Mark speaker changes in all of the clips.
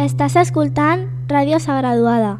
Speaker 1: Estàs escoltant Ràdio Sagraduada.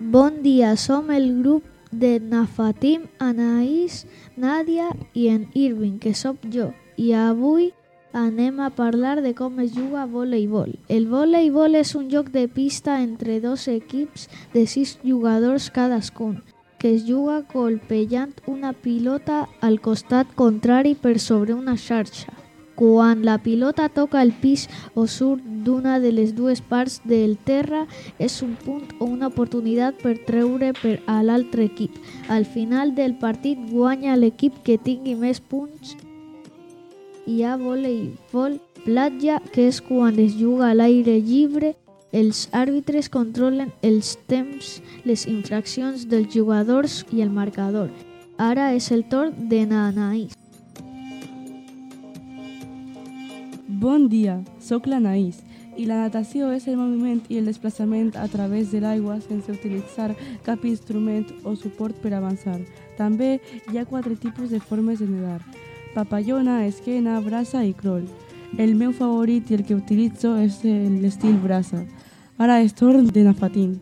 Speaker 2: Bon dia, som el grup de Nafatim, Anaïs, Nàdia i en Irving, que sóc jo. I avui anem a parlar de com es juga a voleibol. El voleibol és un joc de pista entre dos equips de sis jugadors cadascun, que es juga colpejant una pilota al costat contrari per sobre una xarxa. Quan la pilota toca el pis o surt d'una de les dues parts del terra, és un punt o una oportunitat per treure per a l'altre equip. Al final del partit guanya l'equip que tingui més punts. Hi ha voleibol platja, que és quan es juga a l'aire lliure. Els àrbitres controlen els temps, les infraccions dels jugadors i el marcador. Ara és el torn de Nanaís.
Speaker 3: Bon dia, sóc l'Anaïs i la natació és el moviment i el desplaçament a través de l'aigua sense utilitzar cap instrument o suport per avançar. També hi ha quatre tipus de formes de nedar. Papallona, esquena, brasa i crawl. El meu favorit i el que utilitzo és l'estil brasa. Ara és torn de Nafatín.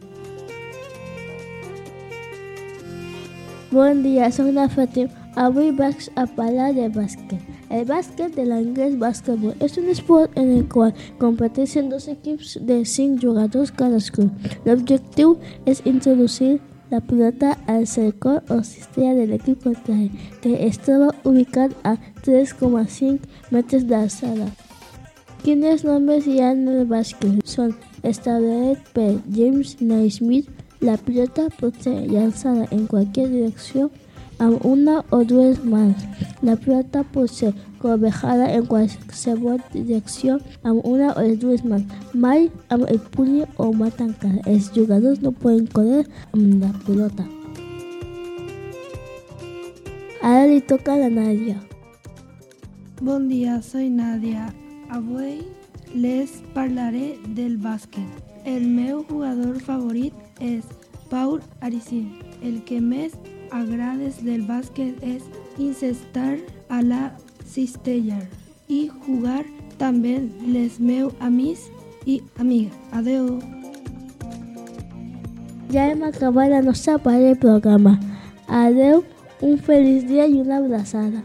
Speaker 4: Bon dia, soc Nafatim. Avui vas a hablar de básquet. El básquet del inglés basketball es un sport en el cual competecen dos equipos de cinco jugadores cada club. El objetivo es introducir la pelota al cerco o cistella del equipo traje, que estaba ubicado a 3,5 metros de alzada. Quienes nombres y en el básquet son Stavlet P. James Naismith. La pelota puede ser lanzada en cualquier dirección a una o dos más. La planta puede ser cobejada en cualquier dirección a una o dos más. Mai, el puño o matanca. Los jugadores no pueden correr a la pelota. Ahora le toca a Nadia.
Speaker 5: Buen día, soy Nadia. Avui les parlaré del bàsquet. El meu jugador favorit és Paul Aricin, el que més a grades del básquet es incestar a la cistellar y jugar también les meu amis y amigas. Adeu.
Speaker 4: Ya hemos acabado la nuestra parte del programa. Adeu, un feliz día y una abrazada.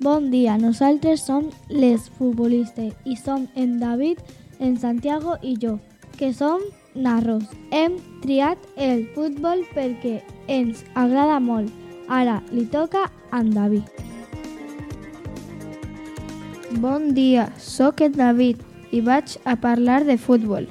Speaker 1: Bon dia, nosaltres som les futbolistes y son en David, en Santiago y yo que som narros. Hem triat el futbol perquè ens agrada molt. Ara li toca a en David.
Speaker 5: Bon dia, sóc en David i vaig a parlar de futbol.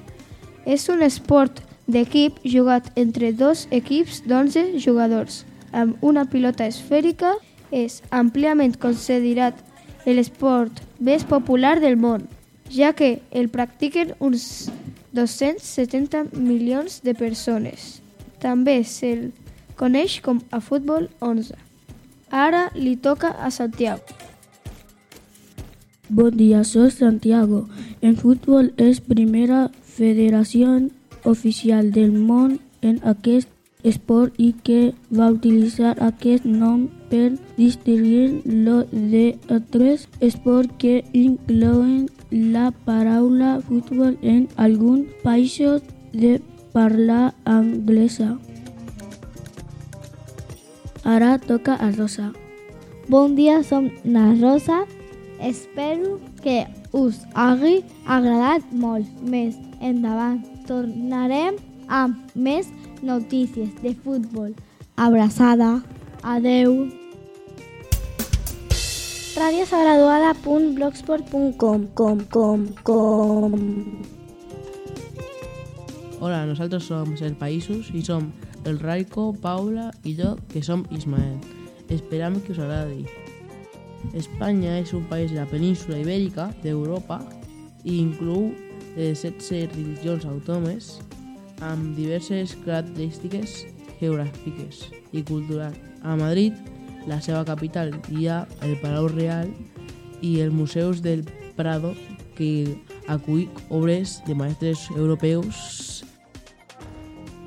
Speaker 5: És un esport d'equip jugat entre dos equips d'11 jugadors amb una pilota esfèrica és àmpliament considerat l'esport més popular del món, ja que el practiquen uns 270 milions de persones. També se'l coneix com a futbol 11. Ara li toca a Santiago.
Speaker 6: Bon dia, soy Santiago. En fútbol és primera federació oficial del món en aquest esport i que va utilitzar aquest nom per distingir lo de altres esports que inclouen la paraula futbol en alguns països de parla anglesa. Ara toca a Rosa.
Speaker 1: Bon dia, som na Rosa. Espero que us hagi agradat molt. Més endavant tornarem amb més notícies de futbol. Abraçada. Adeu.
Speaker 4: radiosagraduada.blogspot.com com, com, com.
Speaker 7: Hola, nosaltres som el Països i som el Raico, Paula i jo, que som Ismael. Esperam que us agradi. Espanya és un país de la península ibèrica d'Europa i inclou eh, 16 religions autònomes amb diverses característiques geogràfiques i culturals. A Madrid, la seva capital, ha el Palau Real i els museus del Prado que acull obres de mestres europeus.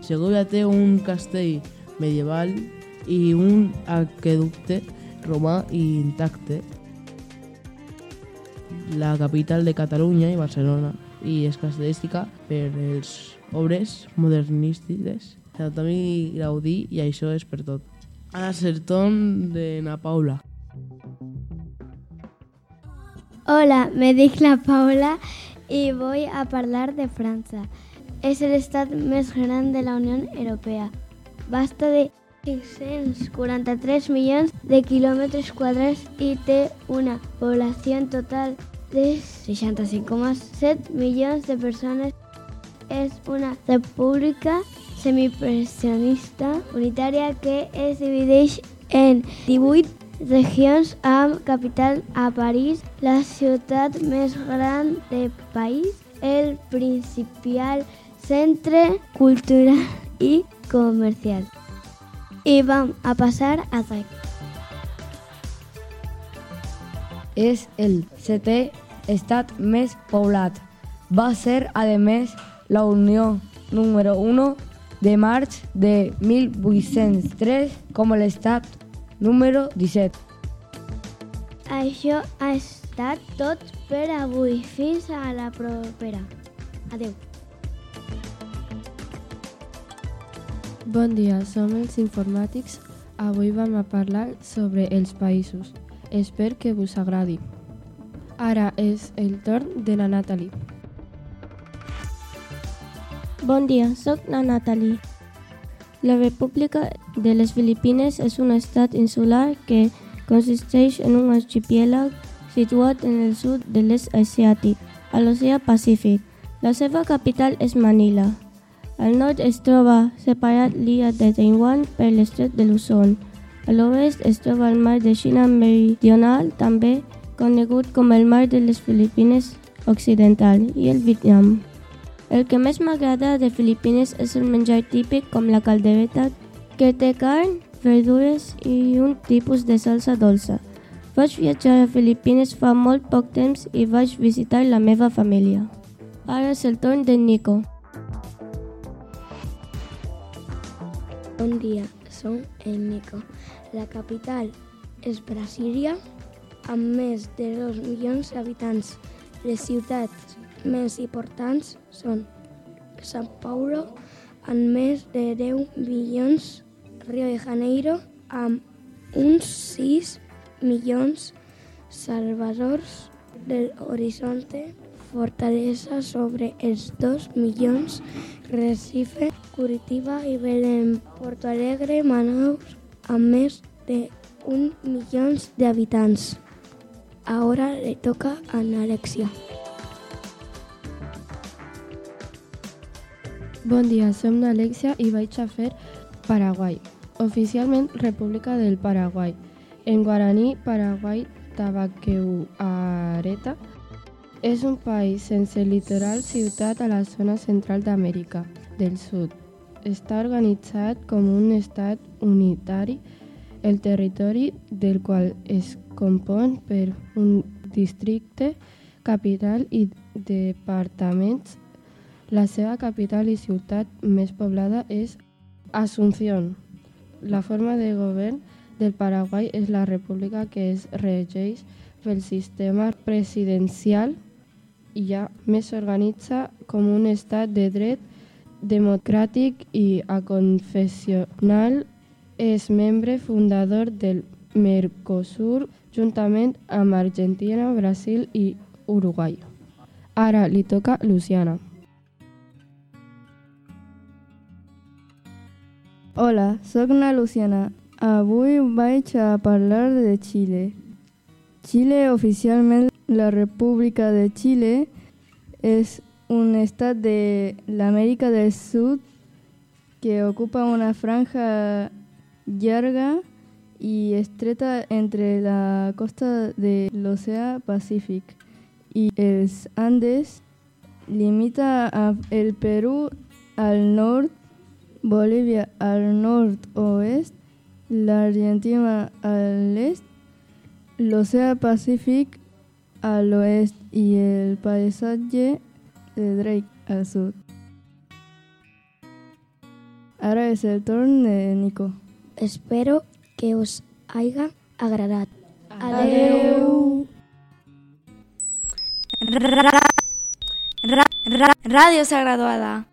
Speaker 7: Segovia té un castell medieval i un aqueducte romà intacte. la capital de Catalunya i Barcelona i és característica per els obres modernístiques de Tommy Gaudí i això és. Ana Sertón de Ana Paula.
Speaker 1: Hola, me dic la Paula i vull a parlar de França. És l'estat més gran de la Unió Europea. Basta de 543 milions de quilòmetres quadrats i té una població en total de 65,7 milions de persones. És una república semipresionista unitaria que es dividida en 18 regions amb capital a París, la ciutat més gran del país, el principal centre cultural i comercial. I vam a passar a Zec.
Speaker 8: És el setè estat més poblat. Va ser, a més, la unió número 1 de març de 1803 com l'estat número 17.
Speaker 1: Això ha estat tot per avui. Fins a la propera. Adeu.
Speaker 9: Bon dia, som els informàtics. Avui vam a parlar sobre els països. Espero que vos agradi. Ara és el torn de la Natalie.
Speaker 10: Bon dia, sóc la Natalie. La República de les Filipines és un estat insular que consisteix en un arxipèlag situat en el sud de l'est asiàtic, a l'oceà Pacífic. La seva capital és Manila. Al nord es troba separat l'illa de Taiwan per l'estret de Luzon. A l'oest es troba el mar de Xina Meridional, també conegut com el mar de les Filipines Occidental, i el Vietnam. El que més m'agrada de Filipines és el menjar típic com la caldereta, que té carn, verdures i un tipus de salsa dolça. Vaig viatjar a Filipines fa molt poc temps i vaig visitar la meva família. Ara és el torn de Nico.
Speaker 4: Bon dia, som el Nico. La capital és Brasília, amb més de 2 milions d'habitants. Les ciutats més importants són São Paulo, amb més de 10 milions, Rio de Janeiro, amb uns 6 milions, Salvadors del Horizonte, Fortaleza sobre els 2 milions, Recife, Curitiba i Belém, Porto Alegre, Manaus, amb més de 1 milions d'habitants. Ahora le toca a Alexia.
Speaker 9: Bon dia, som d'Alexia i vaig a fer Paraguai. Oficialment República del Paraguai. En guaraní, Paraguai Tabaqueuareta és un país sense litoral ciutat a la zona central d'Amèrica del Sud. Està organitzat com un estat unitari, el territori del qual es compon per un districte, capital i departaments. La seva capital i ciutat més poblada és Asunción. La forma de govern del Paraguai és la república que es regeix pel sistema presidencial i ja més s'organitza com un estat de dret democràtic i aconfessional. És membre fundador del Mercosur juntament amb Argentina, Brasil i Uruguai. Ara li toca Luciana.
Speaker 11: Hola, soy la Luciana. Hoy vais a hablar de Chile. Chile, oficialmente la República de Chile, es un estado de la América del Sur que ocupa una franja larga y estrecha entre la costa del Océano Pacífico y los Andes. Limita a el Perú al norte Bolivia al nord-oest, la Argentina al este, el Océano Pacífico al oeste y el paisaje de Drake al sur. Ahora es el turno de Nico.
Speaker 4: Espero que os haya agradado.
Speaker 11: Adeu.
Speaker 12: Radio Sagradoada.